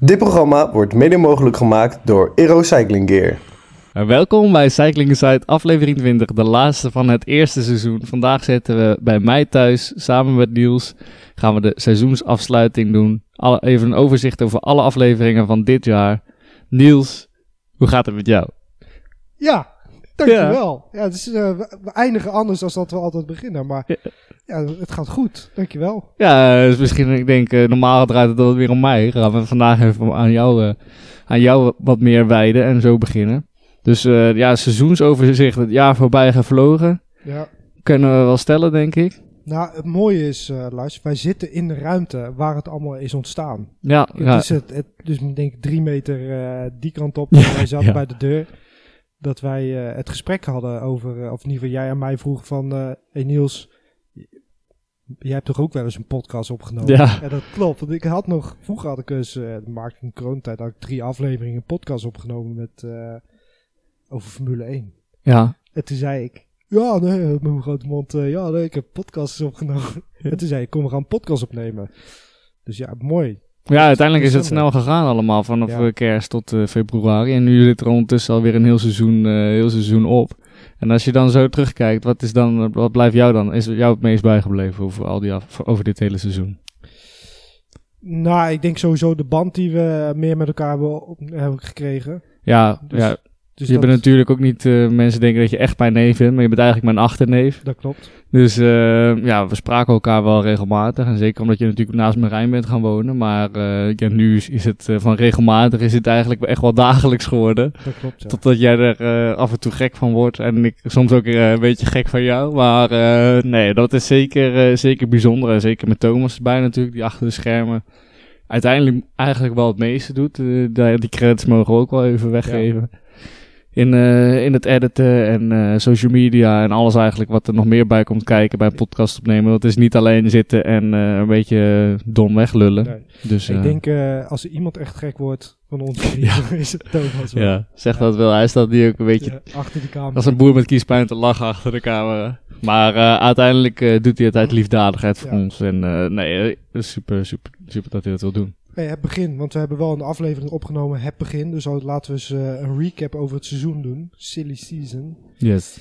Dit programma wordt mede mogelijk gemaakt door Aero Cycling Gear. Welkom bij Cycling Insight, aflevering 20, de laatste van het eerste seizoen. Vandaag zitten we bij mij thuis, samen met Niels. Gaan we de seizoensafsluiting doen. Alle, even een overzicht over alle afleveringen van dit jaar. Niels, hoe gaat het met jou? Ja, dankjewel. Ja, ja dus, uh, we eindigen anders dan dat we altijd beginnen, maar ja, het gaat goed. Dankjewel. Ja, dus misschien, ik denk, uh, normaal draait het weer om mij. Gaan we vandaag even aan jou, uh, aan jou wat meer wijden en zo beginnen. Dus uh, ja, seizoensoverzicht, het jaar voorbij gevlogen. Ja. Kunnen we wel stellen, denk ik. Nou, het mooie is, uh, luister, wij zitten in de ruimte waar het allemaal is ontstaan. Ja, het ja. Is het, het, dus ik denk drie meter uh, die kant op. Ja, wij zaten ja. bij de deur. Dat wij uh, het gesprek hadden over, of in ieder geval jij aan mij vroeg van, hey Niels, jij hebt toch ook wel eens een podcast opgenomen? Ja. En dat klopt, want ik had nog, vroeger had ik eens, de marketing kroontijd, had ik drie afleveringen een podcast opgenomen met, over Formule 1. Ja. En toen zei ik, ja, nee, met mijn grote mond, uh, ja, nee, ik heb podcasts opgenomen. Ja. En toen zei ik, kom, we gaan een podcast opnemen. Dus ja, mooi. Ja, uiteindelijk is het snel gegaan allemaal, vanaf ja. kerst tot uh, februari. En nu zit er ondertussen alweer een heel seizoen, uh, heel seizoen op. En als je dan zo terugkijkt, wat, is dan, wat blijft jou dan? Is jou het meest bijgebleven over, al die af, over dit hele seizoen? Nou, ik denk sowieso de band die we meer met elkaar hebben, gekregen. Ja, dus, ja. Dus je dat... bent natuurlijk ook niet, uh, mensen denken dat je echt mijn neef bent, maar je bent eigenlijk mijn achterneef. Dat klopt. Dus uh, ja, we spraken elkaar wel regelmatig. En zeker omdat je natuurlijk naast Marijn bent gaan wonen. Maar uh, ja, nu is, is het van regelmatig is het eigenlijk echt wel dagelijks geworden. Dat klopt, ja. Totdat jij er af en toe gek van wordt. En ik soms ook een beetje gek van jou. Maar nee, dat is zeker, zeker bijzonder. En zeker met Thomas erbij natuurlijk, die achter de schermen uiteindelijk eigenlijk wel het meeste doet. die credits mogen we ook wel even weggeven. Ja in, uh, in het editen en uh, social media en alles eigenlijk wat er nog meer bij komt kijken bij een podcast opnemen. Dat is niet alleen zitten en uh, een beetje dom weglullen. Nee. Dus, ik denk als er iemand echt gek wordt van ons, ja. is het Thomas wel. Ja, zeg ja. dat wel. Hij staat die ook een beetje ja, achter de camera. als een boer met kiespijn te lachen achter de camera. Maar uiteindelijk doet hij het uit liefdadigheid voor ons. En nee, super, super, super dat hij dat wil doen. Het begin, want we hebben wel een aflevering opgenomen, het begin. Dus laten we eens uh, een recap over het seizoen doen. Silly season. Yes.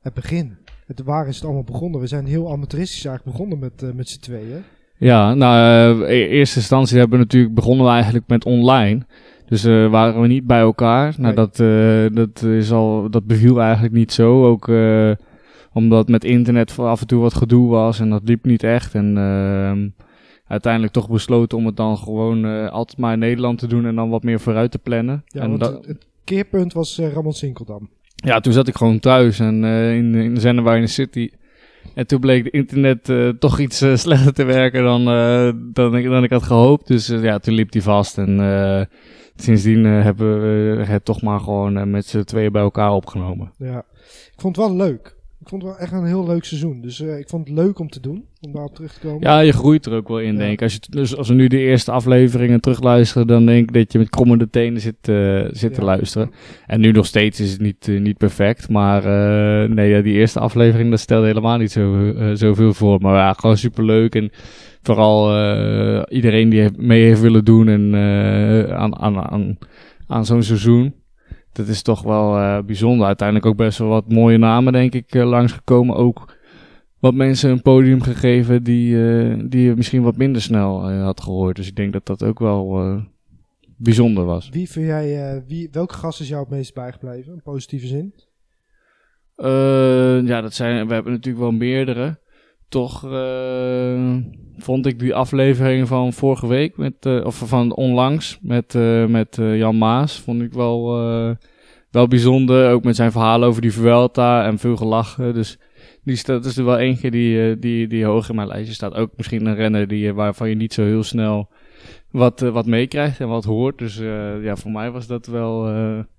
Het begin. Het, waar is het allemaal begonnen? We zijn heel amateuristisch eigenlijk begonnen met, uh, met z'n tweeën. Ja, nou, uh, in eerste instantie hebben we natuurlijk begonnen we eigenlijk met online. Dus uh, waren we niet bij elkaar. Nou, Nee. dat, uh, dat, is al, dat beviel eigenlijk niet zo. Ook omdat met internet af en toe wat gedoe was en dat liep niet echt. En uh, uiteindelijk toch besloten om het dan gewoon uh, altijd maar in Nederland te doen en dan wat meer vooruit te plannen. Ja, en dat, het, het keerpunt was uh, Ramon Sinkeldam. ja, toen zat ik gewoon thuis en uh, in, in de Zenderwijn City. En toen bleek de internet toch iets slechter te werken dan, dan, ik, dan ik had gehoopt. Dus ja, toen liep die vast. En sindsdien hebben we het toch maar gewoon met z'n tweeën bij elkaar opgenomen. Ja, ik vond het wel leuk. Ik vond het wel echt een heel leuk seizoen. Dus ik vond het leuk om te doen, om daarop terug te komen. Ja, je groeit er ook wel in, ja. denk ik. Als, je, dus als we nu de eerste afleveringen terugluisteren, dan denk ik dat je met krommende tenen zit, zit ja. te luisteren. En nu nog steeds is het niet, niet perfect. Maar nee, ja, die eerste aflevering, dat stelde helemaal niet zo, zoveel voor. Maar ja, gewoon superleuk. En vooral uh, iedereen die mee heeft willen doen en uh, aan, aan, aan, aan zo'n seizoen. Dat is toch wel uh, bijzonder. Uiteindelijk ook best wel wat mooie namen, denk ik, langsgekomen. Ook wat mensen een podium gegeven die, die je misschien wat minder snel had gehoord. Dus ik denk dat dat ook wel bijzonder was. Wie vind jij, wie, welke gast is jou het meest bijgebleven? In positieve zin? ja, dat zijn, we hebben natuurlijk wel meerdere toch vond ik die aflevering van vorige week, met, of van onlangs, met, met Jan Maas, vond ik wel, wel bijzonder. Ook met zijn verhaal over die Vuelta en veel gelachen. Dus die staat, dat is er wel eentje die, die, die hoog in mijn lijstje staat. Ook misschien een renner die, waarvan je niet zo heel snel wat, wat meekrijgt en wat hoort. Dus ja, voor mij was dat wel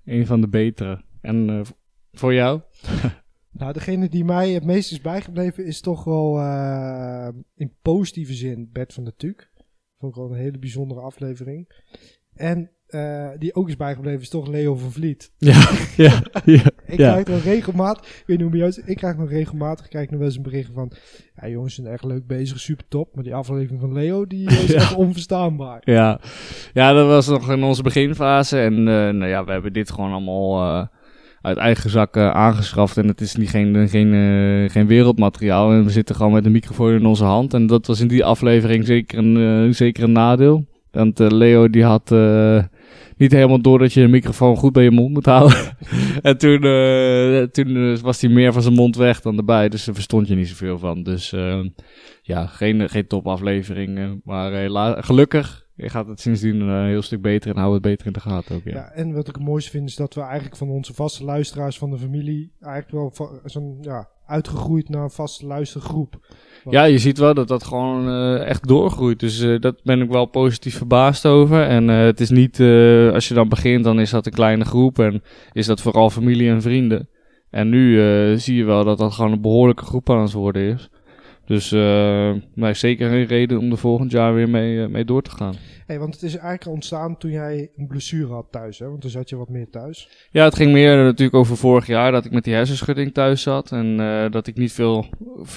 een van de betere. En voor jou? Nou, degene die mij het meest is bijgebleven is toch wel uh, in positieve zin Bert van der Tuuk. Vond ik wel een hele bijzondere aflevering. En eh, die ook is bijgebleven is toch Leo van Vliet. Ja, ja, ja. Ik krijg nog regelmatig, ik weet niet hoe is, ik krijg nog regelmatig, krijg nog wel eens een bericht van, ja jongens, zijn echt leuk bezig, super top, maar die aflevering van Leo, die is echt onverstaanbaar. Ja. ja, dat was nog in onze beginfase. En eh, nou ja, we hebben dit gewoon allemaal eh, uit eigen zak eh, aangeschaft. En het is niet, geen, geen, geen wereldmateriaal. En we zitten gewoon met een microfoon in onze hand. En dat was in die aflevering zeker een, zeker een nadeel. Want Leo die had niet helemaal door dat je de microfoon goed bij je mond moet houden. en toen, eh, toen eh, was hij meer van zijn mond weg dan erbij. Dus daar verstond je niet zoveel van. Dus eh, ja, geen, geen topaflevering. maar gelukkig gaat het sindsdien een heel stuk beter en houden we het beter in de gaten ook. Ja. Ja. en wat ik het mooiste vind is dat we eigenlijk van onze vaste luisteraars van de familie eigenlijk wel zo'n, ja, uitgegroeid naar een vaste luistergroep. Ja, je ziet wel dat dat gewoon eh, echt doorgroeit. Dus eh dat ben ik wel positief verbaasd over. En eh, het is niet, als je dan begint, dan is dat een kleine groep. En is dat vooral familie en vrienden. En nu zie je wel dat dat gewoon een behoorlijke groep aan het worden is. Dus eh maar zeker een reden om er volgend jaar weer mee, eh, mee door te gaan. Hey, want het is eigenlijk ontstaan toen jij een blessure had thuis, hè? want toen zat je wat meer thuis. Ja, het ging meer natuurlijk over vorig jaar dat ik met die hersenschudding thuis zat. En eh, dat ik niet veel,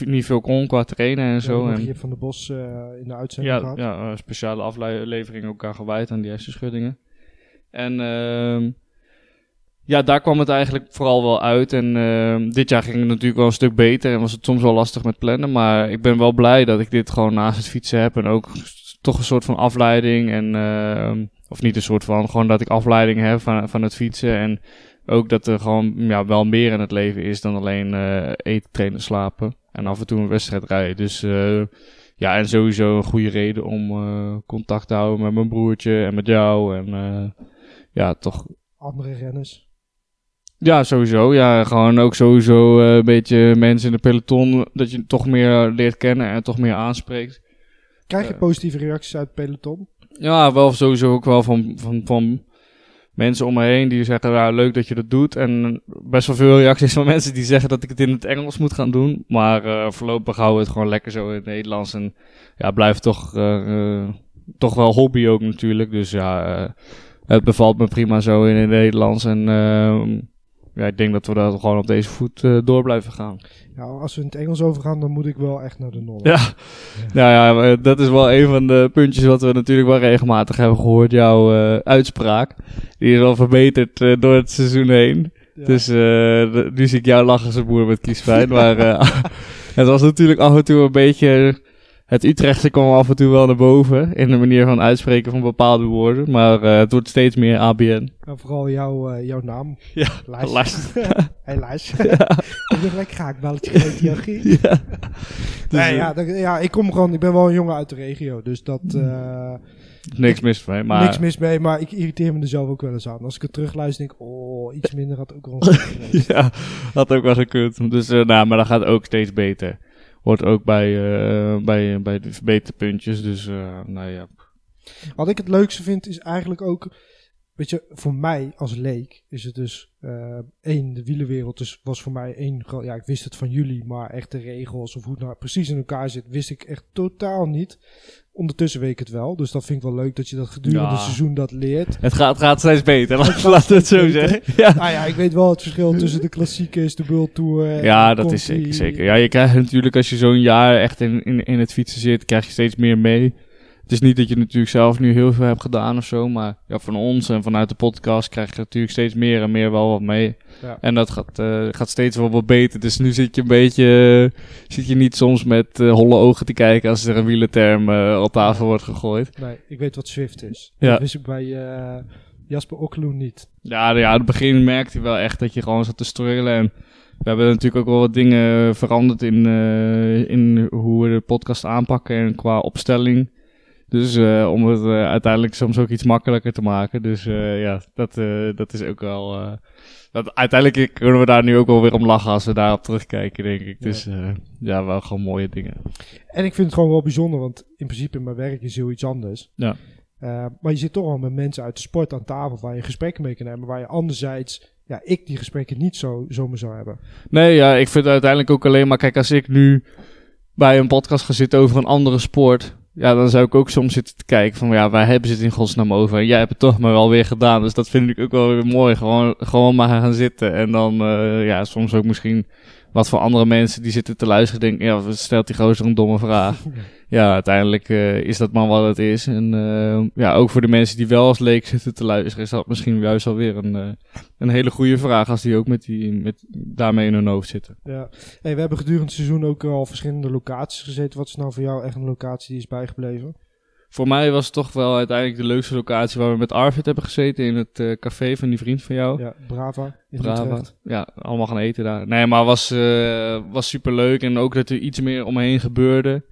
niet veel kon qua trainen en zo. En, Jip van der Bos in de uitzending ja, gehad. ja speciale aflevering ook aan gewijd aan die hersenschuddingen. En ehm, ja, daar kwam het eigenlijk vooral wel uit. En ehm, dit jaar ging het natuurlijk wel een stuk beter en was het soms wel lastig met plannen. Maar ik ben wel blij dat ik dit gewoon naast het fietsen heb. En ook toch een soort van afleiding. En, ehm, of niet een soort van, gewoon dat ik afleiding heb van, van het fietsen. En ook dat er gewoon ja, wel meer in het leven is dan alleen eh, eten, trainen, slapen. En af en toe een wedstrijd rijden. Dus eh, ja, en sowieso een goede reden om eh, contact te houden met mijn broertje en met jou. En ja, toch. Andere renners. Ja, sowieso. Ja, gewoon ook sowieso eh, een beetje mensen in de peloton. Dat je toch meer leert kennen en toch meer aanspreekt. Krijg je Eh. positieve reacties uit het peloton? Ja, wel sowieso ook wel van, van, van mensen om me heen die zeggen, ja, leuk dat je dat doet. En best wel veel reacties van mensen die zeggen dat ik het in het Engels moet gaan doen. Maar eh, voorlopig houden we het gewoon lekker zo in het Nederlands. En ja, blijft toch, eh, eh, toch wel hobby ook natuurlijk. Dus ja, eh, het bevalt me prima zo in het Nederlands. En ehm, ja, ik denk dat we dat gewoon op deze voet eh, door blijven gaan. Ja, als we in het Engels overgaan, dan moet ik wel echt naar de nul. Ja, nou ja, dat is wel een van de puntjes wat we natuurlijk wel regelmatig hebben gehoord. Jouw eh, uitspraak. Die is wel verbeterd eh, door het seizoen heen. Ja. Dus nu zie ik jou lachen als een boer met kiespijn. maar het was natuurlijk af en toe een beetje... Het Utrechtse kwam af en toe wel naar boven. In de manier van uitspreken van bepaalde woorden. Maar eh, het wordt steeds meer ABN. En vooral jouw, eh, jouw naam. Ja, Lars. Lars. hey Lars. ik ben gelijk ja. Dus, nee, eh, ja, dat- ja, ik kom gewoon, ik ben wel een jongen uit de regio, dus dat, Niks mis mee. Maar, niks mis mee, maar ik irriteer me er zelf ook wel eens aan. Als ik het terugluister, denk ik, oh, iets minder had ook wel ja, had ook wel gekund. Dus, nou, maar dat gaat ook steeds beter. Hoort ook bij, eh, bij, bij de verbeterpuntjes. Dus, eh, nou ja. Wat ik het leukste vind, is eigenlijk ook, weet je, voor mij als leek is het dus, eh één, de wielenwereld dus, was voor mij één, ja, ik wist het van jullie, maar echt de regels of hoe het nou precies in elkaar zit, wist ik echt totaal niet. Ondertussen weet ik het wel, dus dat vind ik wel leuk dat je dat gedurende Ja. het seizoen dat leert. Het gaat, gaat steeds beter, laten laten we het zo beter. zeggen. Ja, Nou ja, ik weet wel het verschil tussen de klassiekers, de World Tour. ja dat is zeker. Ja, je krijgt natuurlijk als je zo'n jaar echt in, in, in het fietsen zit, krijg je steeds meer mee. Het is niet dat je natuurlijk zelf nu heel veel hebt gedaan of zo, maar ja, van ons en vanuit de podcast krijg je natuurlijk steeds meer en meer wel wat mee. Ja. En dat gaat, eh, gaat steeds wel wat beter. Dus nu zit je een beetje, eh, zit je niet soms met eh, holle ogen te kijken als er een wielerterm eh, op tafel wordt gegooid. Nee, ik weet wat Swift is. Ja. Dat wist ik bij Jasper Okkeloen niet. Ja, ja, aan het begin merkte je wel echt dat je gewoon zat te struggelen. En we hebben natuurlijk ook wel wat dingen veranderd in, in hoe we de podcast aanpakken en qua opstelling. Dus eh, om het eh, uiteindelijk soms ook iets makkelijker te maken. Dus eh, ja, dat, dat is ook wel. dat, uiteindelijk kunnen we daar nu ook wel weer om lachen als we daarop terugkijken, denk ik. Ja. Dus ja, wel gewoon mooie dingen. En ik vind het gewoon wel bijzonder, want in principe in mijn werk is heel iets anders. Ja. Maar je zit toch al met mensen uit de sport aan tafel waar je gesprekken mee kan hebben. Waar je anderzijds, ja, ik die gesprekken niet zo zomaar zou hebben. Nee, ja, ik vind het uiteindelijk ook alleen maar, kijk, als ik nu bij een podcast ga zitten over een andere sport, ja, dan zou ik ook soms zitten te kijken van, ja, wij hebben het in godsnaam over. En jij hebt het toch maar wel weer gedaan. Dus dat vind ik ook wel weer mooi. Gewoon, gewoon maar gaan zitten. En dan, uh, ja, soms ook misschien wat voor andere mensen die zitten te luisteren denken, ja, stelt die gozer een domme vraag. ja, uiteindelijk uh, is dat maar wat het is. En uh, ja, ook voor de mensen die wel als leek zitten te luisteren, is dat misschien juist alweer een, uh, een hele goede vraag als die ook met die, met, daarmee in hun hoofd zitten. Ja, hey, we hebben gedurende het seizoen ook al verschillende locaties gezeten. Wat is nou voor jou echt een locatie die is bijgebleven? Voor mij was het toch wel uiteindelijk de leukste locatie waar we met Arvid hebben gezeten in het uh, café van die vriend van jou. Ja, Brava. In Brava. Utrecht. Ja, allemaal gaan eten daar. Nee, maar was, uh, was super leuk en ook dat er iets meer omheen gebeurde.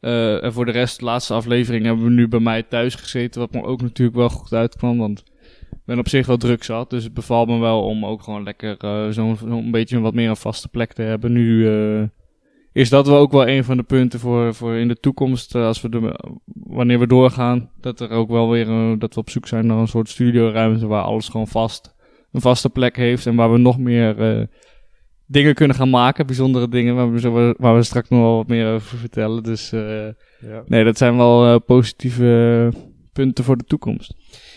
Uh, en voor de rest, de laatste aflevering hebben we nu bij mij thuis gezeten, wat me ook natuurlijk wel goed uitkwam, want ik ben op zich wel druk zat. Dus het bevalt me wel om ook gewoon lekker zo'n zo een beetje wat meer een vaste plek te hebben. Nu is dat wel ook wel een van de punten voor, voor in de toekomst, uh, als we de, wanneer we doorgaan, dat er ook wel weer, dat we op zoek zijn naar een soort studioruimte waar alles gewoon vast, een vaste plek heeft en waar we nog meer uh, dingen kunnen gaan maken, bijzondere dingen, waar we, waar we straks nog wel wat meer over vertellen. Dus ja. nee, dat zijn wel positieve punten voor de toekomst.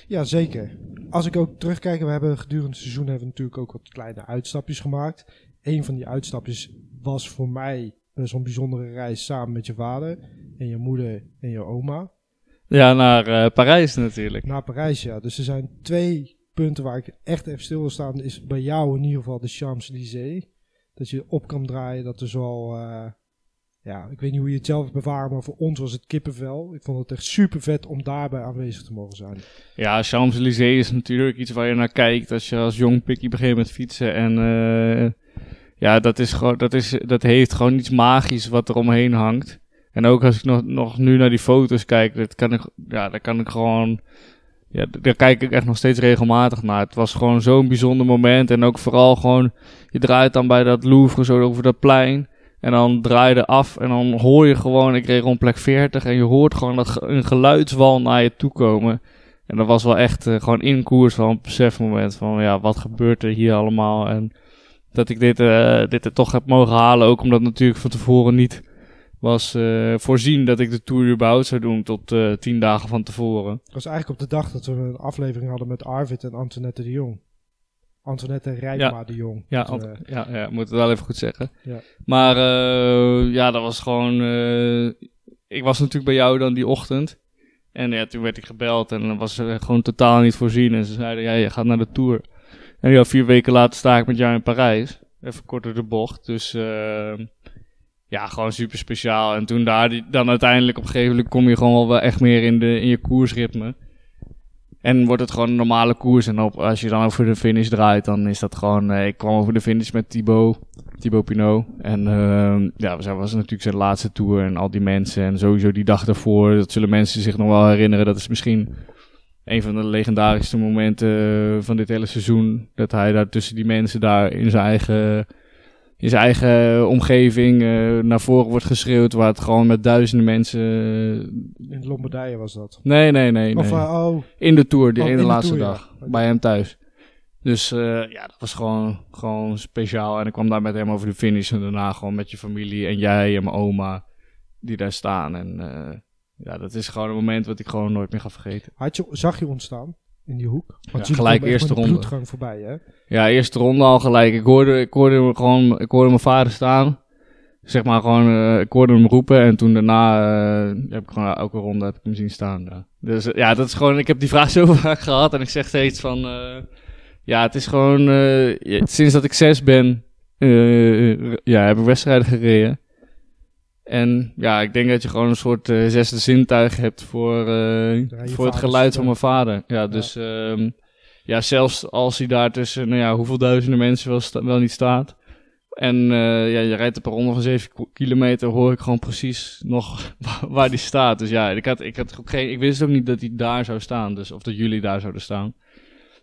Ja, zeker. Als ik ook terugkijk, we hebben gedurende het seizoen hebben we natuurlijk ook wat kleine uitstapjes gemaakt. Een van die uitstapjes was voor mij zo'n bijzondere reis samen met je vader en je moeder en je oma. Ja, naar uh, Parijs natuurlijk. Naar Parijs, ja. Dus er zijn twee punten waar ik echt even stil wil staan. Is bij jou in ieder geval de Champs-Élysées. Dat je op kan draaien, dat er zo... Uh, ja, ik weet niet hoe je het zelf bewaart, maar voor ons was het kippenvel. Ik vond het echt super vet om daarbij aanwezig te mogen zijn. Ja, Champs-Élysées is natuurlijk iets waar je naar kijkt als je als jong pikkie begint met fietsen. En uh, ja, dat, is gewoon, dat, is, dat heeft gewoon iets magisch wat er omheen hangt. En ook als ik nog, nog nu naar die foto's kijk, dat kan ik, ja, daar kan ik gewoon. Ja, daar kijk ik echt nog steeds regelmatig naar. Het was gewoon zo'n bijzonder moment. En ook vooral gewoon, je draait dan bij dat Louvre zo over dat plein. En dan draai je af en dan hoor je gewoon, ik reed rond plek 40 en je hoort gewoon dat een geluidswal naar je toe komen. En dat was wel echt uh, gewoon in koers van een besefmoment van, ja, wat gebeurt er hier allemaal? En dat ik dit, uh, dit er toch heb mogen halen. Ook omdat natuurlijk van tevoren niet was uh, voorzien dat ik de Tour überhaupt zou doen tot uh, tien dagen van tevoren. Dat was eigenlijk op de dag dat we een aflevering hadden met Arvid en Antoinette de Jong. Antoinette Rijkma ja. de Jong. Ja, ja, ja, moet het wel even goed zeggen. Ja. Maar ja, dat was gewoon... ik was natuurlijk bij jou dan die ochtend. En ja, toen werd ik gebeld en dat was gewoon totaal niet voorzien. En ze zeiden, ja, je gaat naar de Tour. En ja, vier weken later sta ik met jou in Parijs. Even kort door de bocht. Dus uh, ja, gewoon super speciaal. En toen daar, dan uiteindelijk op een gegeven moment kom je gewoon wel echt meer in, de, in je koersritme. En wordt het gewoon een normale koers. En op, als je dan over de finish draait, dan is dat gewoon... Uh, ik kwam over de finish met Thibaut, Thibaut Pinot. En uh, ja, dat was natuurlijk zijn laatste tour en al die mensen. En sowieso die dag ervoor, dat zullen mensen zich nog wel herinneren. Dat is misschien een van de legendarische momenten van dit hele seizoen. Dat hij daar tussen die mensen daar in zijn eigen, in zijn eigen omgeving uh, naar voren wordt geschreeuwd. Waar het gewoon met duizenden mensen... in Lombardije was dat? Nee, nee, nee. Of, nee. Uh, oh. In de Tour, die Oh, ene de laatste Tour, dag. Bij hem thuis. Dus uh, ja, dat was gewoon, gewoon speciaal. En ik kwam daar met hem over de finish. En daarna gewoon met je familie en jij en mijn oma. Die daar staan. En ja, dat is gewoon een moment wat ik gewoon nooit meer ga vergeten. Had je, zag je ons staan in die hoek? Want Ja, gelijk eerste ronde. bloedgang voorbij, hè? Ja, eerste ronde al gelijk. Ik hoorde, ik hoorde hem gewoon, ik hoorde mijn vader staan. Zeg maar gewoon, uh, ik hoorde hem roepen. En toen daarna uh, heb ik gewoon elke ronde heb ik hem zien staan. Ja. Dus uh, ja, dat is gewoon, ik heb die vraag zo vaak gehad. En ik zeg steeds van, ja, het is gewoon, sinds dat ik zes ben, ja, heb ik wedstrijden gereden. En ja, ik denk dat je gewoon een soort uh, zesde zintuig hebt voor, uh, je voor het geluid van mijn vader. Ja, dus ehm ja, zelfs als hij daar tussen, nou ja, hoeveel duizenden mensen wel, wel niet staat. En uh, ja, je rijdt op een ronde van 7 ki- kilometer, hoor ik gewoon precies nog wa- waar die staat. Dus ja, ik, had, ik, had ook geen, ik wist ook niet dat hij daar zou staan, dus, of dat jullie daar zouden staan.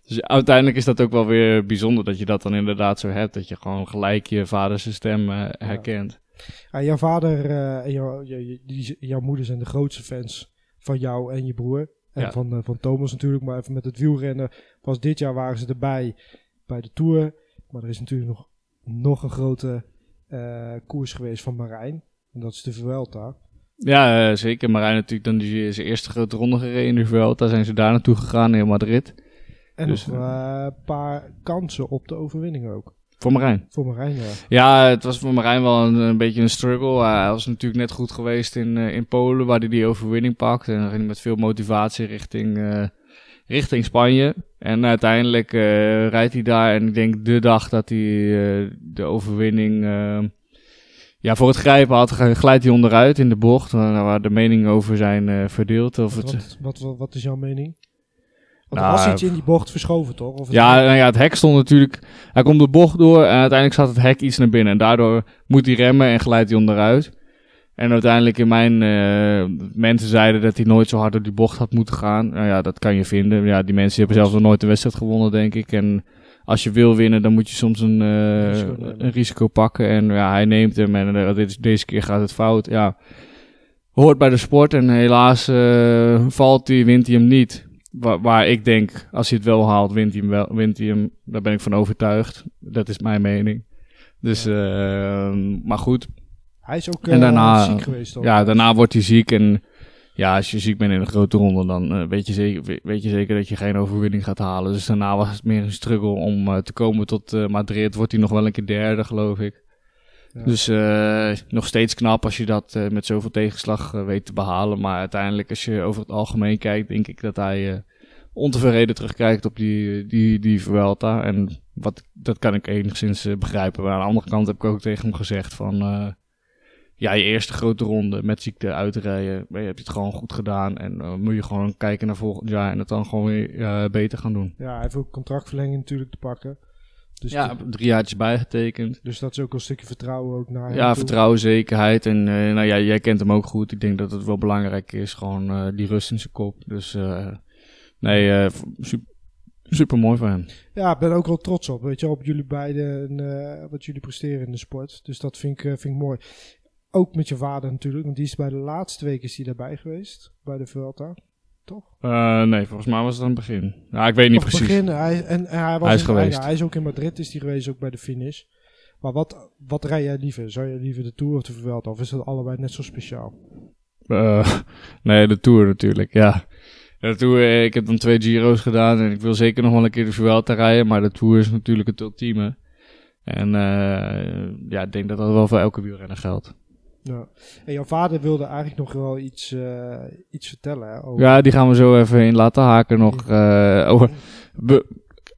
Dus uiteindelijk is dat ook wel weer bijzonder dat je dat dan inderdaad zo hebt. Dat je gewoon gelijk je vaders stem uh, herkent. Ja, jouw vader eh, en jouw, je- je- die- jouw moeder zijn de grootste fans van jou en je broer. En Ja. van, eh, van Thomas natuurlijk. Maar even met het wielrennen. Was dit jaar waren ze erbij bij de Tour. Maar er is natuurlijk nog, nog een grote eh, koers geweest van Marijn. En dat is de Vuelta. Ja, zeker. Marijn natuurlijk dan die, zijn eerste grote ronde gereden in de Vuelta. Zijn ze daar naartoe gegaan in Madrid. En dus, nog een paar kansen op de overwinning ook. Voor Marijn? Voor Marijn, ja. Ja, het was voor Marijn wel een, een beetje een struggle. hij was natuurlijk net goed geweest in, in Polen, waar hij die overwinning pakte. En dan ging hij met veel motivatie richting, richting Spanje. En uiteindelijk uh, rijdt hij daar. En ik denk de dag dat hij uh, de overwinning ja, voor het grijpen had, glijdt hij onderuit in de bocht. Waar de meningen over zijn verdeeld. Of wat, het, wat, wat, wat, is jouw mening? Want nou, er was iets in die bocht verschoven, toch? Of ja, nou ja, het hek stond natuurlijk... Hij komt de bocht door en uiteindelijk zat het hek iets naar binnen. En daardoor moet hij remmen en glijdt hij onderuit. En uiteindelijk in mijn uh, mensen zeiden dat hij nooit zo hard door die bocht had moeten gaan. Nou ja, dat kan je vinden. Ja, die mensen hebben zelfs nog nooit een wedstrijd gewonnen, denk ik. En als je wil winnen, dan moet je soms een, uh, risico een risico pakken. En ja, hij neemt hem en uh, dit, deze keer gaat het fout. Ja, hoort bij de sport en helaas valt hij, wint hij hem niet. Waar, waar, ik denk, als hij het wel haalt, wint hij hem wel. Wint hij hem, daar ben ik van overtuigd. Dat is mijn mening. Dus, ja. maar goed, hij is ook en daarna, ziek geweest. Toch? Ja, daarna wordt hij ziek. En ja, als je ziek bent in een grote ronde, dan uh, weet, je zeker, weet je zeker dat je geen overwinning gaat halen. Dus daarna was het meer een struggle om uh, te komen tot Madrid. Wordt hij nog wel een keer derde, geloof ik. Ja. Dus nog steeds knap als je dat met zoveel tegenslag weet te behalen. Maar uiteindelijk, als je over het algemeen kijkt, denk ik dat hij ontevreden terugkijkt op die, die, die Vuelta. En wat, dat kan ik enigszins begrijpen. Maar aan de andere kant heb ik ook tegen hem gezegd van ja, je eerste grote ronde met ziekte uitrijden. Je hebt het gewoon goed gedaan. En moet je gewoon kijken naar volgend jaar en het dan gewoon weer beter gaan doen. Ja, hij heeft ook contractverlenging natuurlijk te pakken. Dus ja, drie jaartjes bijgetekend. Dus dat is ook een stukje vertrouwen ook naar Ja, vertrouwen, zekerheid. En uh, nou ja, jij kent hem ook goed. Ik denk dat het wel belangrijk is. Gewoon die rust in zijn kop. Dus nee, super, super mooi voor hem. Ja, ik ben ook wel trots op. Weet je, op jullie beiden en wat jullie presteren in de sport. Dus dat vind ik, vind ik mooi. Ook met je vader natuurlijk, want die is bij de laatste week is hij daarbij geweest, bij de Vuelta. Toch? Uh, nee, volgens mij was het aan het begin. Ja, ik weet niet precies. Begin, hij, en, en hij, was hij is geweest. Ja, hij is ook in Madrid, is hij geweest, ook bij de finish. Maar wat, wat rij jij liever? Zou je liever de Tour of de Vuelta? Of is dat allebei net zo speciaal? Uh, nee, de Tour natuurlijk, ja. De Tour, eh, ik heb dan twee Giro's gedaan en ik wil zeker nog wel een keer de Vuelta rijden. Maar de Tour is natuurlijk het ultieme. En uh, ja, ik denk dat dat wel voor elke wielrenner geldt. Ja. En jouw vader wilde eigenlijk nog wel iets, uh, iets vertellen. Hè, over... Ja, die gaan we zo even in laten haken nog. Uh, over,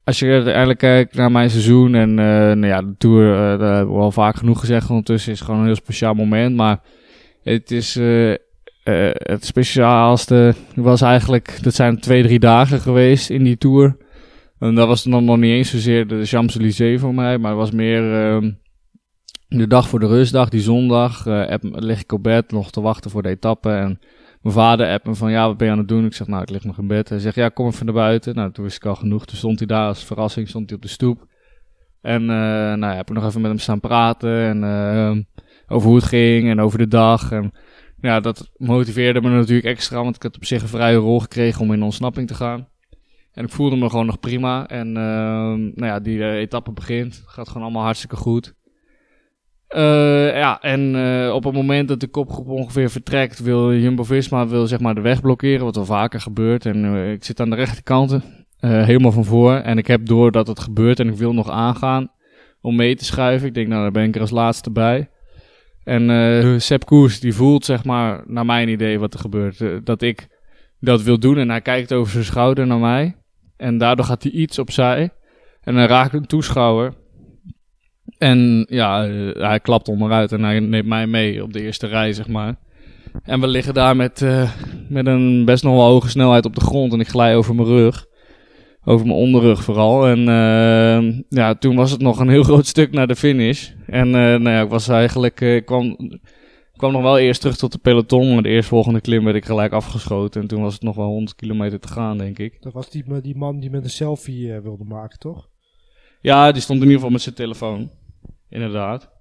als je uiteindelijk kijkt naar mijn seizoen en uh, nou ja, de Tour, uh, dat hebben we al vaak genoeg gezegd ondertussen, is gewoon een heel speciaal moment. Maar het is het speciaalste was eigenlijk, dat zijn twee, drie dagen geweest in die Tour. En dat was dan nog niet eens zozeer de Champs-Élysées voor mij, maar het was meer ehm, de dag voor de rustdag, die zondag, uh, lig ik op bed nog te wachten voor de etappe. En mijn vader appt me van, ja, wat ben je aan het doen? Ik zeg, nou, ik lig nog in bed. Hij zegt, ja, kom even naar buiten. Nou, toen wist ik al genoeg. Toen stond hij daar als verrassing, stond hij op de stoep. En uh, nou ja, heb ik nog even met hem staan praten. En uh, over hoe het ging en over de dag. En ja, dat motiveerde me natuurlijk extra, want ik had op zich een vrije rol gekregen om in ontsnapping te gaan. En ik voelde me gewoon nog prima. En nou ja, die etappe begint. Gaat gewoon allemaal hartstikke goed. Uh, ja, en uh, op het moment dat de kopgroep ongeveer vertrekt, wil Jumbo-Visma wil, zeg maar, de weg blokkeren, wat wel vaker gebeurt. En uh, ik zit aan de rechterkant, helemaal van voor. En ik heb door dat het gebeurt en ik wil nog aangaan om mee te schuiven. Ik denk, nou, daar ben ik er als laatste bij. En Sepp Koers, die voelt, zeg maar, naar mijn idee wat er gebeurt. dat ik dat wil doen en hij kijkt over zijn schouder naar mij. En daardoor gaat hij iets opzij. En dan raakt een toeschouwer. En ja, eh, hij klapt onderuit en hij neemt mij mee op de eerste rij, zeg maar. En we liggen daar met, uh, met een best nog wel hoge snelheid op de grond en ik glij over mijn rug. Over mijn onderrug vooral. En uh, ja, toen was het nog een heel groot stuk naar de finish. En uh, nou ja, ik was eigenlijk, ik kwam, kwam nog wel eerst terug tot de peloton. Maar de eerstvolgende klim werd ik gelijk afgeschoten. En toen was het nog wel 100 kilometer te gaan, denk ik. Dat was die, die man die met een selfie wilde maken, toch? Ja, die stond in ieder geval met zijn telefoon inderdaad.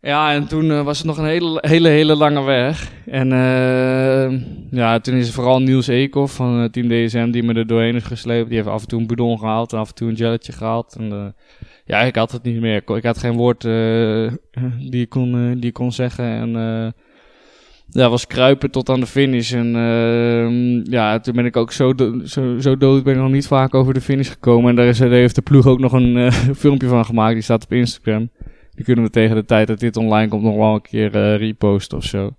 Ja, en toen uh, was het nog een hele, hele, hele lange weg. En uh, ja, toen is het vooral Niels Eekhoff van uh, Team DSM die me er doorheen is gesleept. Die heeft af en toe een bidon gehaald en af en toe een jelletje gehaald. En ja, ik had het niet meer. Ik had geen woord die, ik kon, die kon zeggen. En ja, was kruipen tot aan de finish. En ehm, ja, toen ben ik ook zo, zo, zo dood ben ik nog niet vaak over de finish gekomen. En daar, is, heeft de ploeg ook nog een uh, filmpje van gemaakt. Die staat op Instagram. Die kunnen we tegen de tijd dat dit online komt nog wel een keer uh, reposten of zo.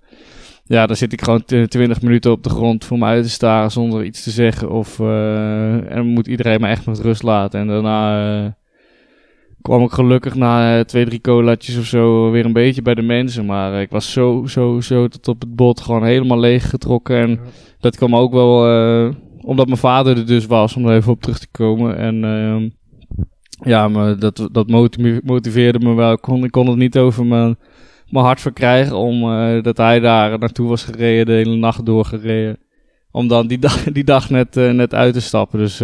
Ja, dan zit ik gewoon 20 minuten op de grond voor me uit te staren zonder iets te zeggen. Of, uh, en moet iedereen me echt met rust laten. En daarna kwam ik gelukkig na uh, twee, drie colaatjes of zo weer een beetje bij de mensen. Maar uh, ik was zo, zo, zo tot op het bot gewoon helemaal leeg getrokken. En ja. dat kwam ook wel uh, omdat mijn vader er dus was, om er even op terug te komen. En ehm, ja, maar dat, dat motiveerde me wel. Ik kon, ik kon het niet over mijn, mijn hart verkrijgen, omdat hij daar naartoe was gereden, de hele nacht doorgereden. Om dan die dag, die dag net, net uit te stappen. Dus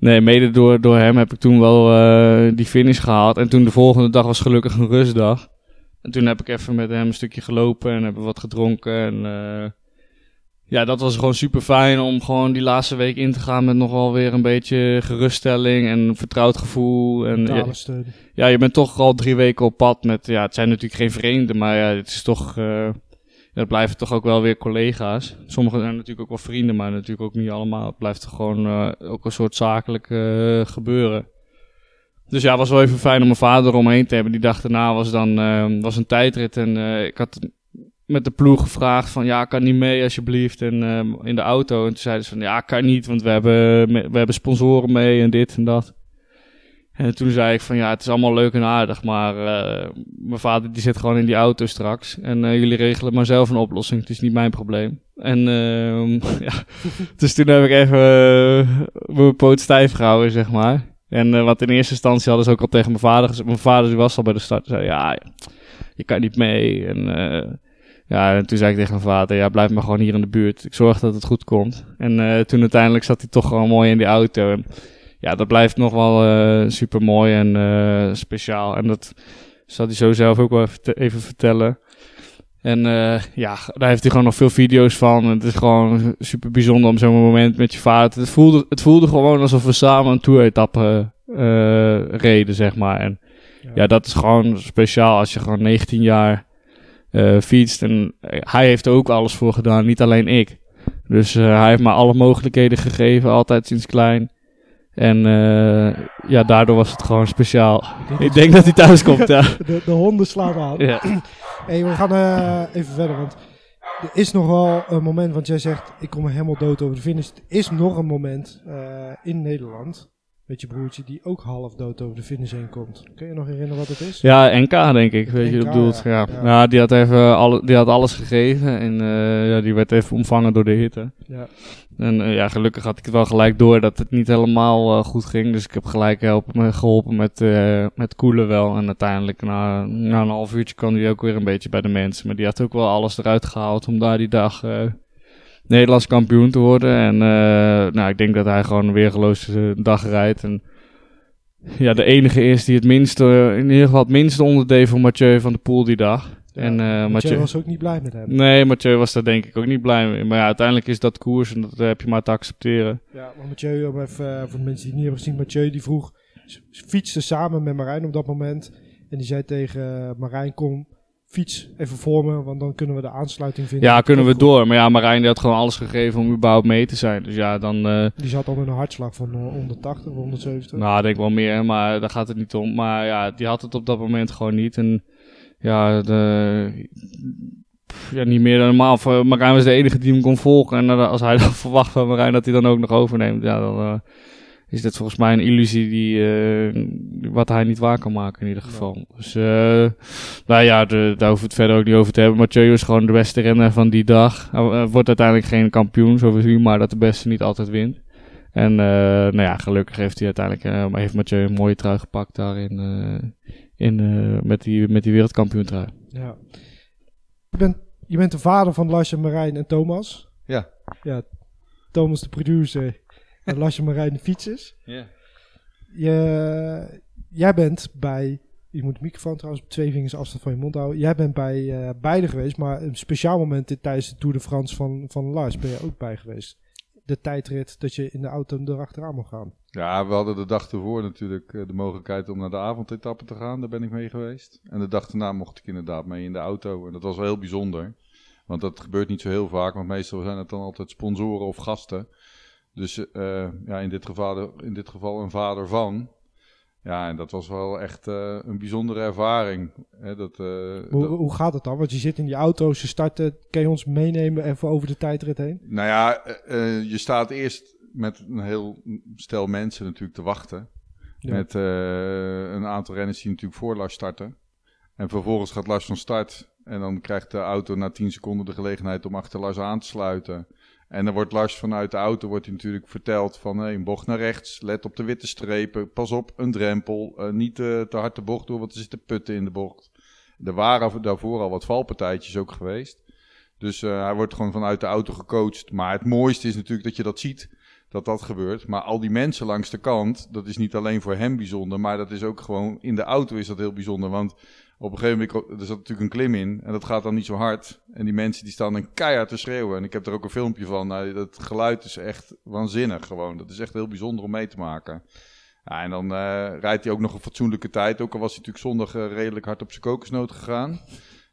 Nee, mede door, door hem heb ik toen wel uh, die finish gehaald. En toen de volgende dag was gelukkig een rustdag. En toen heb ik even met hem een stukje gelopen en hebben wat gedronken. En uh, ja, dat was gewoon super fijn om gewoon die laatste week in te gaan met nogal weer een beetje geruststelling en vertrouwd gevoel. En ja, ja, je bent toch al drie weken op pad met, ja, het zijn natuurlijk geen vreemden, maar ja, het is toch, uh, dat blijven toch ook wel weer collega's. Sommigen zijn natuurlijk ook wel vrienden, maar natuurlijk ook niet allemaal. Het blijft gewoon uh, ook een soort zakelijk uh, gebeuren. Dus ja, het was wel even fijn om mijn vader omheen te hebben. Die dag daarna was dan uh, was een tijdrit en ik had met de ploeg gevraagd van ja, kan niet mee alsjeblieft en in de auto. En toen zeiden ze van ja, kan niet, want we hebben, we hebben sponsoren mee en dit en dat. En toen zei ik van ja, het is allemaal leuk en aardig, maar uh, mijn vader die zit gewoon in die auto straks. En uh, jullie regelen maar zelf een oplossing, het is niet mijn probleem. En uh, ja, dus toen heb ik even uh, mijn poot stijf gehouden, zeg maar. En wat in eerste instantie hadden ze ook al tegen mijn vader gezegd. Mijn vader die was al bij de start, zei ja, je kan niet mee. En ja, en toen zei ik tegen mijn vader, ja, blijf maar gewoon hier in de buurt. Ik zorg dat het goed komt. En toen uiteindelijk zat hij toch gewoon mooi in die auto. En, ja, dat blijft nog wel uh, super mooi en uh, speciaal. En dat zal hij zo zelf ook wel even vertellen. En uh, ja, daar heeft hij gewoon nog veel video's van. Het is gewoon super bijzonder om zo'n moment met je vader. Het voelde, het voelde gewoon alsof we samen een toeretappe reden, zeg maar. En ja. ja. dat is gewoon speciaal als je gewoon 19 jaar fietst. En hij heeft er ook alles voor gedaan, niet alleen ik. Dus hij heeft me alle mogelijkheden gegeven, altijd sinds klein. En uh, ja, daardoor was het gewoon speciaal. Ik denk dat hij thuis komt, ja. De, de honden slaan aan. Ja. hey, we gaan uh, even verder, want er is nog wel een moment, want jij zegt, ik kom helemaal dood over de finish. Er is nog een moment uh, in Nederland met je broertje die ook half dood over de finish heen komt. Kun je nog herinneren wat het is? Ja, NK denk ik, weet NK, je bedoelt. Ja. Ja. ja. die, had even alle, die had alles gegeven en uh, ja, die werd even omvangen door de hitte. Ja. En uh, ja, gelukkig had ik het wel gelijk door dat het niet helemaal uh, goed ging. Dus ik heb gelijk helpen, geholpen met, met koelen wel. En uiteindelijk na, na een half uurtje kwam hij ook weer een beetje bij de mensen. Maar die had ook wel alles eruit gehaald om daar die dag Nederlands kampioen te worden. En uh, nou, ik denk dat hij gewoon een weergeloze dag rijdt. En ja, de enige is die het minste, in ieder geval het minste onderdeed voor Mathieu van de Poel die dag. Ja, en, uh, Mathieu, Mathieu was ook niet blij met hem. Nee, Mathieu was daar denk ik ook niet blij mee. Maar ja, uiteindelijk is dat koers en dat heb je maar te accepteren. Ja, maar Mathieu, om even, uh, voor de mensen die het niet hebben gezien, Mathieu die vroeg, fietste samen met Marijn op dat moment. En die zei tegen Marijn, kom, fiets even vormen, want dan kunnen we de aansluiting vinden. Ja, kunnen we door. Maar ja, Marijn die had gewoon alles gegeven om überhaupt mee te zijn. Dus ja, dan... Uh, die zat al met een hartslag van uh, 180, 170. Nou, ik denk wel meer, maar daar gaat het niet om. Maar ja, die had het op dat moment gewoon niet. En ja, de, ja niet meer dan normaal. Marijn was de enige die hem kon volgen. En als hij dan verwacht van Marijn dat hij dan ook nog overneemt, ja, dan... Uh, is dit volgens mij een illusie die, uh, wat hij niet waar kan maken in ieder geval. Ja. Dus uh, nou ja, de, daar hoeven we het verder ook niet over te hebben. Mathieu is gewoon de beste renner van die dag. Hij wordt uiteindelijk geen kampioen, zo zien, maar dat de beste niet altijd wint. En uh, nou ja, gelukkig heeft hij uiteindelijk heeft Mathieu een mooie trui gepakt daarin in, met, die, met die wereldkampioentrui. Ja. Je bent, je bent de vader van Lars en Marijn en Thomas. Ja. Ja, Thomas de producer en Lasje Marijn de fietsers. Ja. Je, jij bent bij, je moet de microfoon trouwens op twee vingers afstand van je mond houden. Jij bent bij uh, beide geweest, maar een speciaal moment tijdens de Tour de France van, van Lars ben je ook bij geweest. De tijdrit dat je in de auto erachteraan mocht gaan. Ja, we hadden de dag ervoor natuurlijk uh, de mogelijkheid om naar de avondetappe te gaan. Daar ben ik mee geweest. En de dag daarna mocht ik inderdaad mee in de auto. En dat was wel heel bijzonder. Want dat gebeurt niet zo heel vaak, want meestal zijn het dan altijd sponsoren of gasten. Dus eh, ja, in dit, geval, in dit geval een vader van. Ja, en dat was wel echt uh, een bijzondere ervaring. Hè, dat, uh, hoe, dat... hoe, gaat het dan? Want je zit in die auto, ze starten. Kan je ons meenemen even over de tijdrit heen? Nou ja, uh, je staat eerst met een heel stel mensen natuurlijk te wachten. Ja. Met een aantal renners die natuurlijk voor Lars starten. En vervolgens gaat Lars van start. En dan krijgt de auto na 10 seconden de gelegenheid om achter Lars aan te sluiten. En dan wordt Lars vanuit de auto wordt natuurlijk verteld van hey, een bocht naar rechts, let op de witte strepen, pas op een drempel, uh, niet uh, te hard de bocht door, want er zitten putten in de bocht. Er waren daarvoor al wat valpartijtjes ook geweest. Dus uh, hij wordt gewoon vanuit de auto gecoacht. Maar het mooiste is natuurlijk dat je dat ziet, dat dat gebeurt. Maar al die mensen langs de kant, dat is niet alleen voor hem bijzonder, maar dat is ook gewoon in de auto is dat heel bijzonder. Want op een gegeven moment, er zat natuurlijk een klim in en dat gaat dan niet zo hard. En die mensen die staan dan keihard te schreeuwen. En ik heb er ook een filmpje van. Nou, dat geluid is echt waanzinnig gewoon. Dat is echt heel bijzonder om mee te maken. Ja, en dan uh, rijdt hij ook nog een fatsoenlijke tijd. Ook al was hij natuurlijk zondag uh, redelijk hard op zijn kokosnoot gegaan.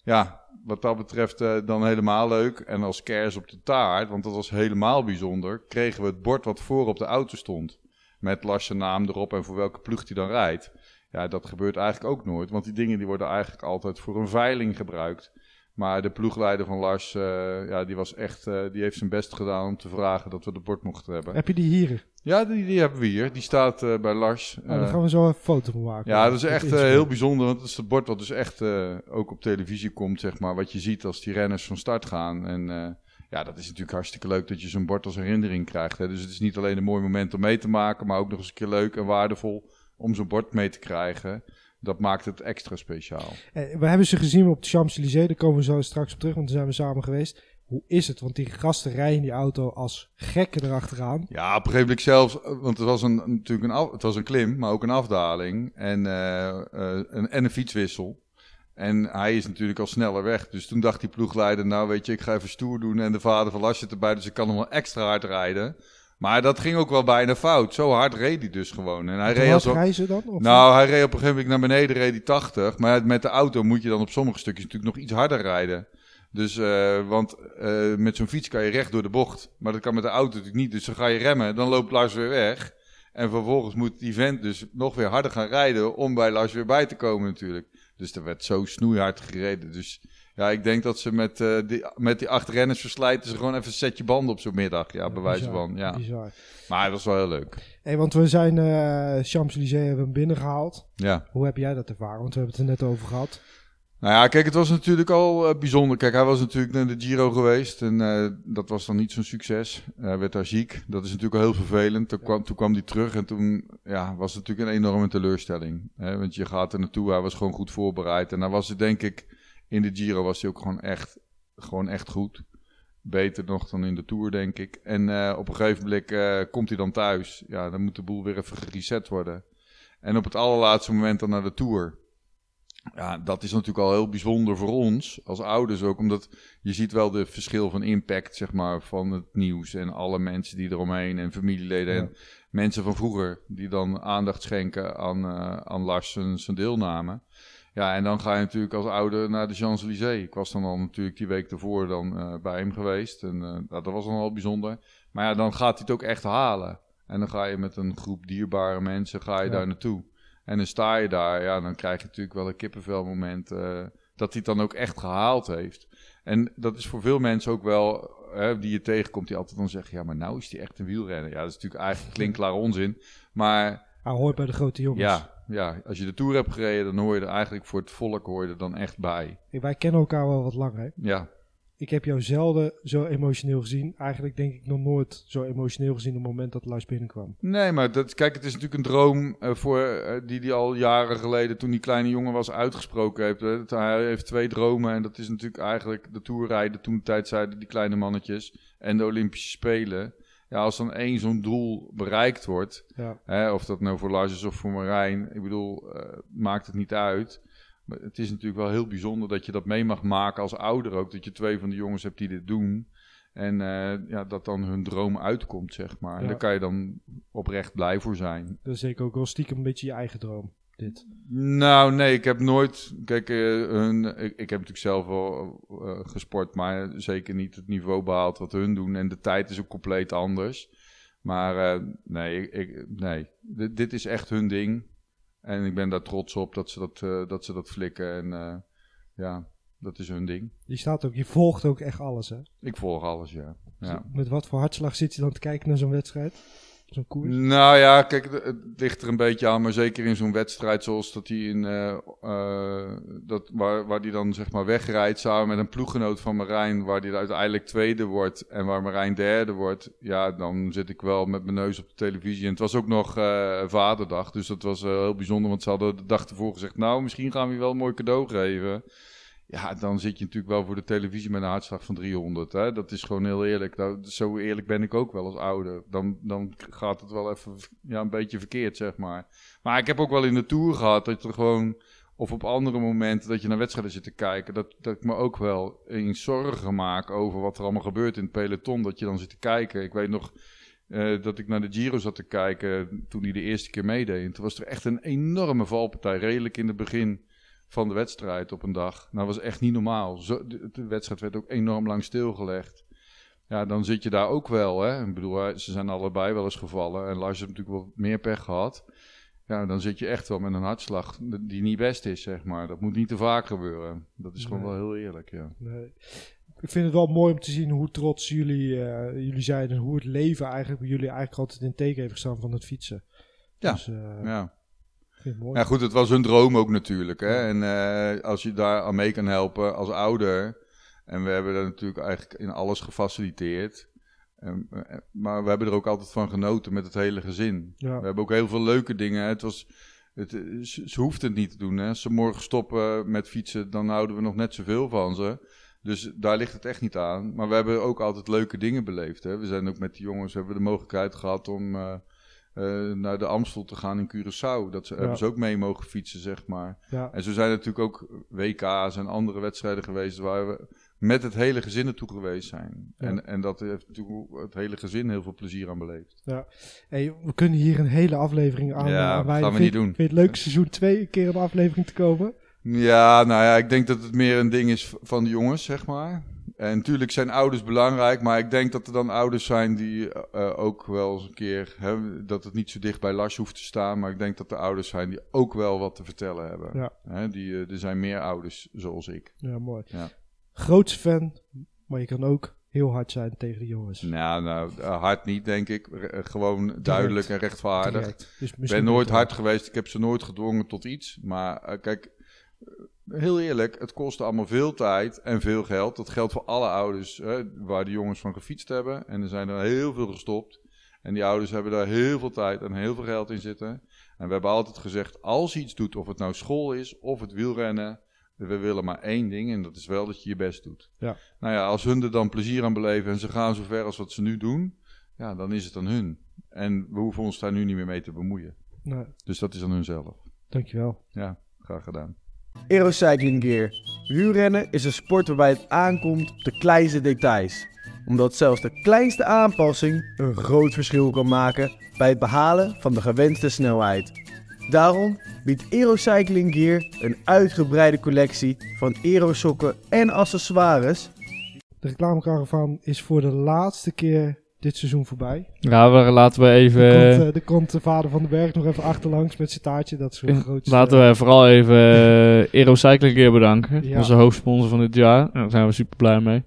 Ja, wat dat betreft uh, dan helemaal leuk. En als kers op de taart, want dat was helemaal bijzonder, kregen we het bord wat voor op de auto stond. Met Lars naam erop en voor welke ploeg hij dan rijdt. Ja, dat gebeurt eigenlijk ook nooit, want die dingen die worden eigenlijk altijd voor een veiling gebruikt. Maar de ploegleider van Lars, uh, ja, die was echt, uh, die heeft zijn best gedaan om te vragen dat we de bord mochten hebben. Heb je die hier? Ja, die, die hebben we hier. Die staat uh, bij Lars. Oh, dan gaan we zo een foto van maken. Ja, dat is echt heel bijzonder, want het is het bord wat dus echt ook op televisie komt, zeg maar. Wat je ziet als die renners van start gaan. En ja, dat is natuurlijk hartstikke leuk dat je zo'n bord als herinnering krijgt. Hè. Dus het is niet alleen een mooi moment om mee te maken, maar ook nog eens een keer leuk en waardevol om zo'n bord mee te krijgen. Dat maakt het extra speciaal. Eh, we hebben ze gezien op de Champs-Élysées. Daar komen we zo straks op terug, want daar zijn we samen geweest. Hoe is het? Want die gasten rijden die auto als gekken erachteraan. Ja, op een gegeven moment zelfs, want het was een, natuurlijk een, af, het was een klim, maar ook een afdaling en, uh, uh, een, en een fietswissel. En hij is natuurlijk al sneller weg. Dus toen dacht die ploegleider, nou weet je, ik ga even stoer doen. En de vader van zit erbij, dus ik kan hem wel extra hard rijden. Maar dat ging ook wel bijna fout. Zo hard reed hij dus gewoon. En hij reed als reizen dan? Of nou, hij reed op een gegeven moment naar beneden, reed hij 80. Maar met de auto moet je dan op sommige stukjes natuurlijk nog iets harder rijden. Dus, uh, want uh, met zo'n fiets kan je recht door de bocht. Maar dat kan met de auto natuurlijk niet. Dus dan ga je remmen, dan loopt Lars weer weg. En vervolgens moet die vent dus nog weer harder gaan rijden om bij Lars weer bij te komen natuurlijk. Dus er werd zo snoeihard gereden. Dus ja, ik denk dat ze met, uh, die, met die acht renners verslijten ze gewoon even een setje banden op zo'n middag. Ja, bij wijze van. Ja. Bizar. Maar het was wel heel leuk. Hey, want we zijn uh, Champs-Élysées hebben hem binnengehaald. Ja. Hoe heb jij dat ervaren? Want we hebben het er net over gehad. Nou ja, kijk, het was natuurlijk al uh, bijzonder. Kijk, hij was natuurlijk naar de Giro geweest en uh, dat was dan niet zo'n succes. Hij werd daar ziek. Dat is natuurlijk al heel vervelend. Toen, ja. kwam, toen kwam hij terug en toen ja, was het natuurlijk een enorme teleurstelling. Hè? Want je gaat er naartoe, hij was gewoon goed voorbereid. En dan was het denk ik in de Giro was hij ook gewoon echt, gewoon echt goed. Beter nog dan in de Tour, denk ik. En uh, op een gegeven moment uh, komt hij dan thuis. Ja, dan moet de boel weer even gereset worden. En op het allerlaatste moment dan naar de Tour. Ja, dat is natuurlijk al heel bijzonder voor ons, als ouders ook. Omdat je ziet wel de verschil van impact, zeg maar, van het nieuws. En alle mensen die eromheen en familieleden. Ja. En mensen van vroeger die dan aandacht schenken aan, uh, aan Lars zijn deelname. Ja, en dan ga je natuurlijk als ouder naar de Champs-Élysées. Ik was dan al natuurlijk die week ervoor dan uh, bij hem geweest. En uh, dat was dan al bijzonder. Maar ja, dan gaat hij het ook echt halen. En dan ga je met een groep dierbare mensen ga je ja. daar naartoe. En dan sta je daar. Ja, dan krijg je natuurlijk wel een kippenvelmoment. Uh, dat hij het dan ook echt gehaald heeft. En dat is voor veel mensen ook wel, hè, die je tegenkomt, die altijd dan zeggen... Ja, maar nou is hij echt een wielrenner. Ja, dat is natuurlijk eigenlijk klinkklaar onzin. Maar... Hij hoort bij de grote jongens. Ja, ja, als je de Tour hebt gereden, dan hoor je er eigenlijk voor het volk hoor je er dan echt bij. Hey, wij kennen elkaar wel wat lang, hè? Ja. Ik heb jou zelden zo emotioneel gezien. Eigenlijk denk ik nog nooit zo emotioneel gezien op het moment dat Lars binnenkwam. Nee, maar dat, kijk, het is natuurlijk een droom uh, voor, uh, die hij al jaren geleden, toen die kleine jongen was, uitgesproken heeft. Hè. Hij heeft twee dromen en dat is natuurlijk eigenlijk de Tour rijden. Toen de tijd zeiden die kleine mannetjes en de Olympische Spelen ja, als dan één zo'n doel bereikt wordt, ja. hè, of dat nou voor Lars is of voor Marijn, ik bedoel, uh, maakt het niet uit. Maar het is natuurlijk wel heel bijzonder dat je dat mee mag maken als ouder ook, dat je twee van de jongens hebt die dit doen. En uh, ja, dat dan hun droom uitkomt, zeg maar. Ja. En daar kan je dan oprecht blij voor zijn. Dat is zeker ook wel stiekem een beetje je eigen droom. Dit? Nou, nee, ik heb nooit. Kijk, eh, hun, ik, ik heb natuurlijk zelf wel eh, gesport, maar zeker niet het niveau behaald wat hun doen. En de tijd is ook compleet anders. Maar eh, nee, ik, nee. Dit, dit is echt hun ding. En ik ben daar trots op dat ze dat, dat, ze dat flikken. En ja, dat is hun ding. Je staat ook, je volgt ook echt alles, hè? Ik volg alles, ja. ja. Met wat voor hartslag zit je dan te kijken naar zo'n wedstrijd? Nou ja, kijk, het- ligt er een beetje aan, maar zeker in zo'n wedstrijd zoals dat hij in, eh, eh, dat, waar, waar die dan zeg maar wegrijdt samen met een ploeggenoot van Marijn, waar die uiteindelijk tweede wordt en waar Marijn derde wordt, ja, dan zit ik wel met mijn neus op de televisie. En het was ook nog eh, Vaderdag, dus dat was heel bijzonder, want ze hadden de dag ervoor gezegd, nou, misschien gaan we je wel een mooi cadeau geven. Ja, dan zit je natuurlijk wel voor de televisie met een hartslag van 300. Hè? Dat is gewoon heel eerlijk. Nou, zo eerlijk ben ik ook wel als ouder. Dan, dan gaat het wel even ja, een beetje verkeerd, zeg maar. Maar ik heb ook wel in de Tour gehad dat je er gewoon... Of op andere momenten dat je naar wedstrijden zit te kijken. Dat, dat ik me ook wel eens zorgen maak over wat er allemaal gebeurt in het peloton. Dat je dan zit te kijken. Ik weet nog eh, dat ik naar de Giro zat te kijken toen hij de eerste keer meedeed. En toen was er echt een enorme valpartij. Redelijk in het begin van de wedstrijd op een dag. Nou, dat was echt niet normaal. Zo, de, de wedstrijd werd ook enorm lang stilgelegd. Ja, dan zit je daar ook wel. Hè? Ik bedoel, ze zijn allebei wel eens gevallen. En Lars heeft natuurlijk wel meer pech gehad. Ja, dan zit je echt wel met een hartslag die niet best is, zeg maar. Dat moet niet te vaak gebeuren. Dat is gewoon Nee. wel heel eerlijk, ja. Nee. Ik vind het wel mooi om te zien hoe trots jullie, eh, jullie zijn en hoe het leven eigenlijk bij jullie eigenlijk altijd in teken heeft gestaan van het fietsen. Ja. Dus, eh, Ja. ik vind het mooi. Ja, goed, het was hun droom ook natuurlijk. Hè? En eh, als je daar aan mee kan helpen als ouder. En we hebben dat natuurlijk eigenlijk in alles gefaciliteerd. En, eh, maar we hebben er ook altijd van genoten met het hele gezin. Ja. We hebben ook heel veel leuke dingen. Het was, het, eh, ze, ze hoeft het niet te doen. Hè? Als ze morgen stoppen met fietsen, dan houden we nog net zoveel van ze. Dus daar ligt het echt niet aan. Maar we hebben ook altijd leuke dingen beleefd. Hè? We zijn ook met de jongens hebben we de mogelijkheid gehad om eh, naar de Amstel te gaan in Curaçao. Dat ze, Ja. hebben ze ook mee mogen fietsen, zeg maar. Ja. En zo zijn er natuurlijk ook WK's en andere wedstrijden geweest waar we met het hele gezin naartoe geweest zijn. Ja. En, en dat heeft natuurlijk het hele gezin heel veel plezier aan beleefd. Hey, we kunnen hier een hele aflevering aan. Ja, aan wijden. gaan we Vind- niet doen. Vind je het leuk seizoen 2 een keer een aflevering te komen? Ja, nou ja, ik denk dat het meer een ding is van de jongens, zeg maar. En natuurlijk zijn ouders belangrijk, maar ik denk dat er dan ouders zijn die eh, eh, ook wel eens een keer, hè, dat het niet zo dicht bij Lars hoeft te staan, maar ik denk dat er ouders zijn die ook wel wat te vertellen hebben. Ja. Hè, die, eh, er zijn meer ouders zoals ik. Ja, mooi. Ja. Fan, maar je kan ook heel hard zijn tegen de jongens. Nou, nou hard niet, denk ik. Re- gewoon duidelijk en rechtvaardig. Dus Ik ben nooit hard geweest. Ik heb ze nooit gedwongen tot iets. Maar kijk, heel eerlijk, het kostte allemaal veel tijd en veel geld. Dat geldt voor alle ouders hè, waar de jongens van gefietst hebben. En er zijn er heel veel gestopt. En die ouders hebben daar heel veel tijd en heel veel geld in zitten. En we hebben altijd gezegd, als je iets doet, of het nou school is of het wielrennen, we willen maar één ding en dat is wel dat je je best doet. Ja. Nou ja, als hun er dan plezier aan beleven en ze gaan zo ver als wat ze nu doen, ja, dan is het aan hun. En we hoeven ons daar nu niet meer mee te bemoeien. Nee, Dus dat is aan hunzelf. dankjewel. Ja, graag gedaan. Aerocycling Gear. Wielrennen is een sport waarbij het aankomt op de kleinste details. Omdat zelfs de kleinste aanpassing een groot verschil kan maken bij het behalen van de gewenste snelheid. Daarom biedt Aerocycling Gear een uitgebreide collectie van aerosokken en accessoires De reclamecaravan is voor de laatste keer dit seizoen voorbij. Ja, laten we even... Er komt, eh, er komt de vader van de berg nog even achterlangs met zijn taartje. Dat is groot. Laten we vooral even eh Aero Cycling Gear bedanken. Ja. Onze hoofdsponsor van dit jaar. Daar zijn we super blij mee.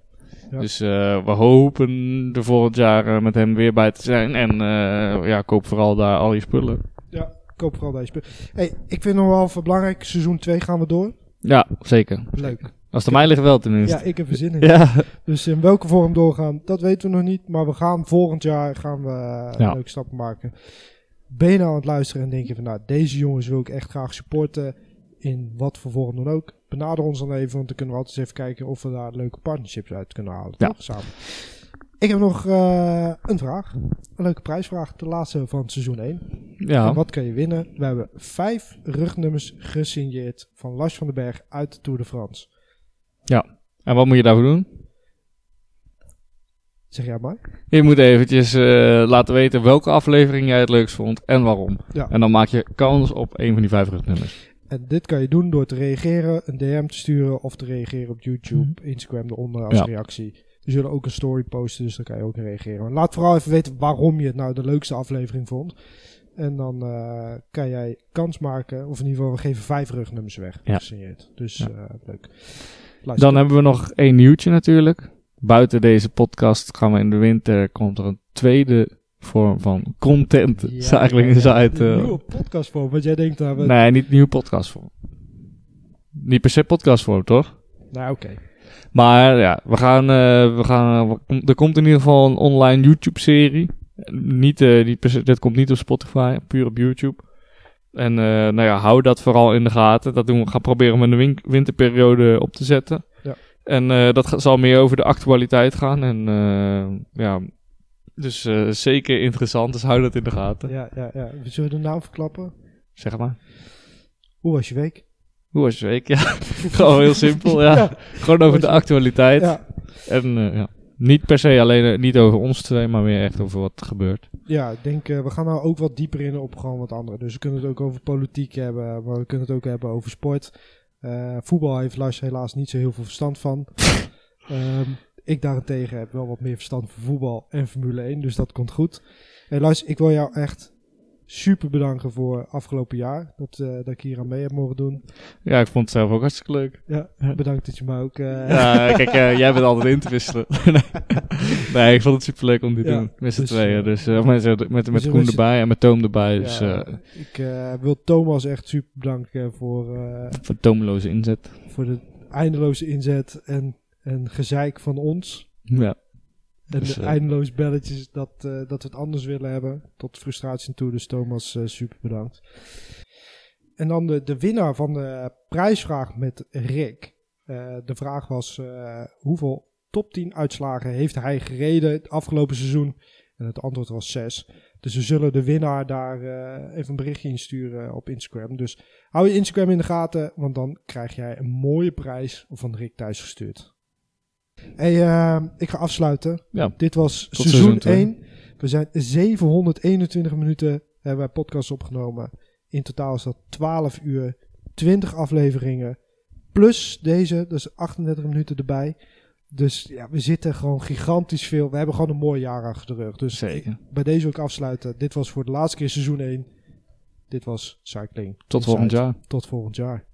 Ja. Dus eh, we hopen er volgend jaar eh, met hem weer bij te zijn. En eh, ja, koop vooral daar al je spullen. Koop vooral deze spullen. Hey, ik vind nog wel even belangrijk. Seizoen 2 gaan we door. Ja, zeker. Leuk. Als het aan mij ligt wel tenminste. Ja, ik heb er zin in. Ja. Dus in welke vorm doorgaan, dat weten we nog niet. Maar we gaan volgend jaar gaan we eh, Ja. leuke stappen maken. Ben je nou aan het luisteren en denk je van nou, deze jongens wil ik echt graag supporten. In wat voor vorm dan ook. Benader ons dan even, want dan kunnen we altijd eens even kijken of we daar leuke partnerships uit kunnen halen. Ja. Toch? Samen. Ik heb nog eh, een vraag. Een leuke prijsvraag. De laatste van seizoen 1. ja. En wat kan je winnen? We hebben vijf rugnummers gesigneerd van Lars van den Berg uit de Tour de France. En wat moet je daarvoor doen? Zeg jij maar. Je moet eventjes eh, laten weten welke aflevering jij het leukst vond en waarom. Ja. En dan maak je kans op een van die vijf rugnummers. En dit kan je doen door te reageren, een DM te sturen of te reageren op YouTube, Instagram eronder als Ja. reactie. We zullen ook een story posten, dus daar kan je ook reageren. Maar laat vooral even weten waarom je het nou de leukste aflevering vond. En dan eh, kan jij kans maken, of in ieder geval, we geven vijf rugnummers weg. Ja. Dus Ja. eh, leuk. Luister. Dan hebben we nog één nieuwtje natuurlijk. Buiten deze podcast gaan we in de winter, komt er een tweede vorm van content. Ja, Cycling ja. Insight. Een eh, nieuwe podcast voor, want jij denkt dat we... nee, niet nieuwe podcastvorm. Niet per se podcastvorm, toch? Nou, oké. Maar ja, we gaan, eh, we gaan, er komt in ieder geval een online YouTube-serie. Niet, niet per se- dit komt niet op Spotify, puur op YouTube. En eh, nou ja, hou dat vooral in de gaten. Dat doen we gaan proberen om in de win- winterperiode op te zetten. Ja. En eh, dat zal meer over de actualiteit gaan. En eh, ja, dus zeker interessant. Dus hou dat in de gaten. Ja, ja, ja. Zullen we de naam verklappen? Zeg maar. Hoe was je week? Hoe was je week? Ja, gewoon heel simpel. Ja. Ja. Gewoon over de actualiteit. Ja, En ja, niet per se alleen eh, niet over ons twee, maar meer echt over wat er gebeurt. Ja, ik denk, eh, we gaan nou ook wat dieper in op gewoon wat andere. Dus we kunnen het ook over politiek hebben, maar we kunnen het ook hebben over sport. Eh, voetbal heeft Lars helaas niet zo heel veel verstand van. Ehm, ik daarentegen heb wel wat meer verstand van voetbal en Formule 1, dus dat komt goed. Hey Lars, ik wil jou echt super bedanken voor afgelopen jaar, dat, eh, dat ik hier aan mee heb mogen doen. Ja, ik vond het zelf ook hartstikke leuk. Ja, bedankt dat je me ook... Ja, kijk, eh, jij bent altijd in te wisselen. nee, ik vond het superleuk om dit te Ja, doen. Met z'n dus, tweeën. Dus met, met, met, met dus Koen erbij en met Toom erbij. Dus ja, ik wil Thomas echt super bedanken voor... voor toomloze inzet. voor de eindeloze inzet en, en gezeik van ons. Ja. En Dus, de eh, eindeloos belletjes dat, eh, dat we het anders willen hebben. Tot frustratie toe. Dus Thomas, eh, super bedankt. En dan de, de winnaar van de prijsvraag met Rick. De vraag was hoeveel top 10 uitslagen heeft hij gereden het afgelopen seizoen? En het antwoord was 6. Dus we zullen de winnaar daar even een berichtje in sturen op Instagram. Dus hou je Instagram in de gaten, want dan krijg jij een mooie prijs van Rick thuis gestuurd. Hey, eh, ik ga afsluiten. Ja. Dit was Tot seizoen seizoen twee. 1. We zijn 721 minuten hebben wij podcast opgenomen. In totaal is dat 12 uur, 20 afleveringen. Plus deze, is 38 minuten erbij. Dus ja, we zitten gewoon gigantisch veel. We hebben gewoon een mooi jaar achter de rug. Dus Zeker. bij deze wil ik afsluiten. Dit was voor de laatste keer seizoen 1. Dit was Cycling. Tot volgend jaar. Tot volgend jaar.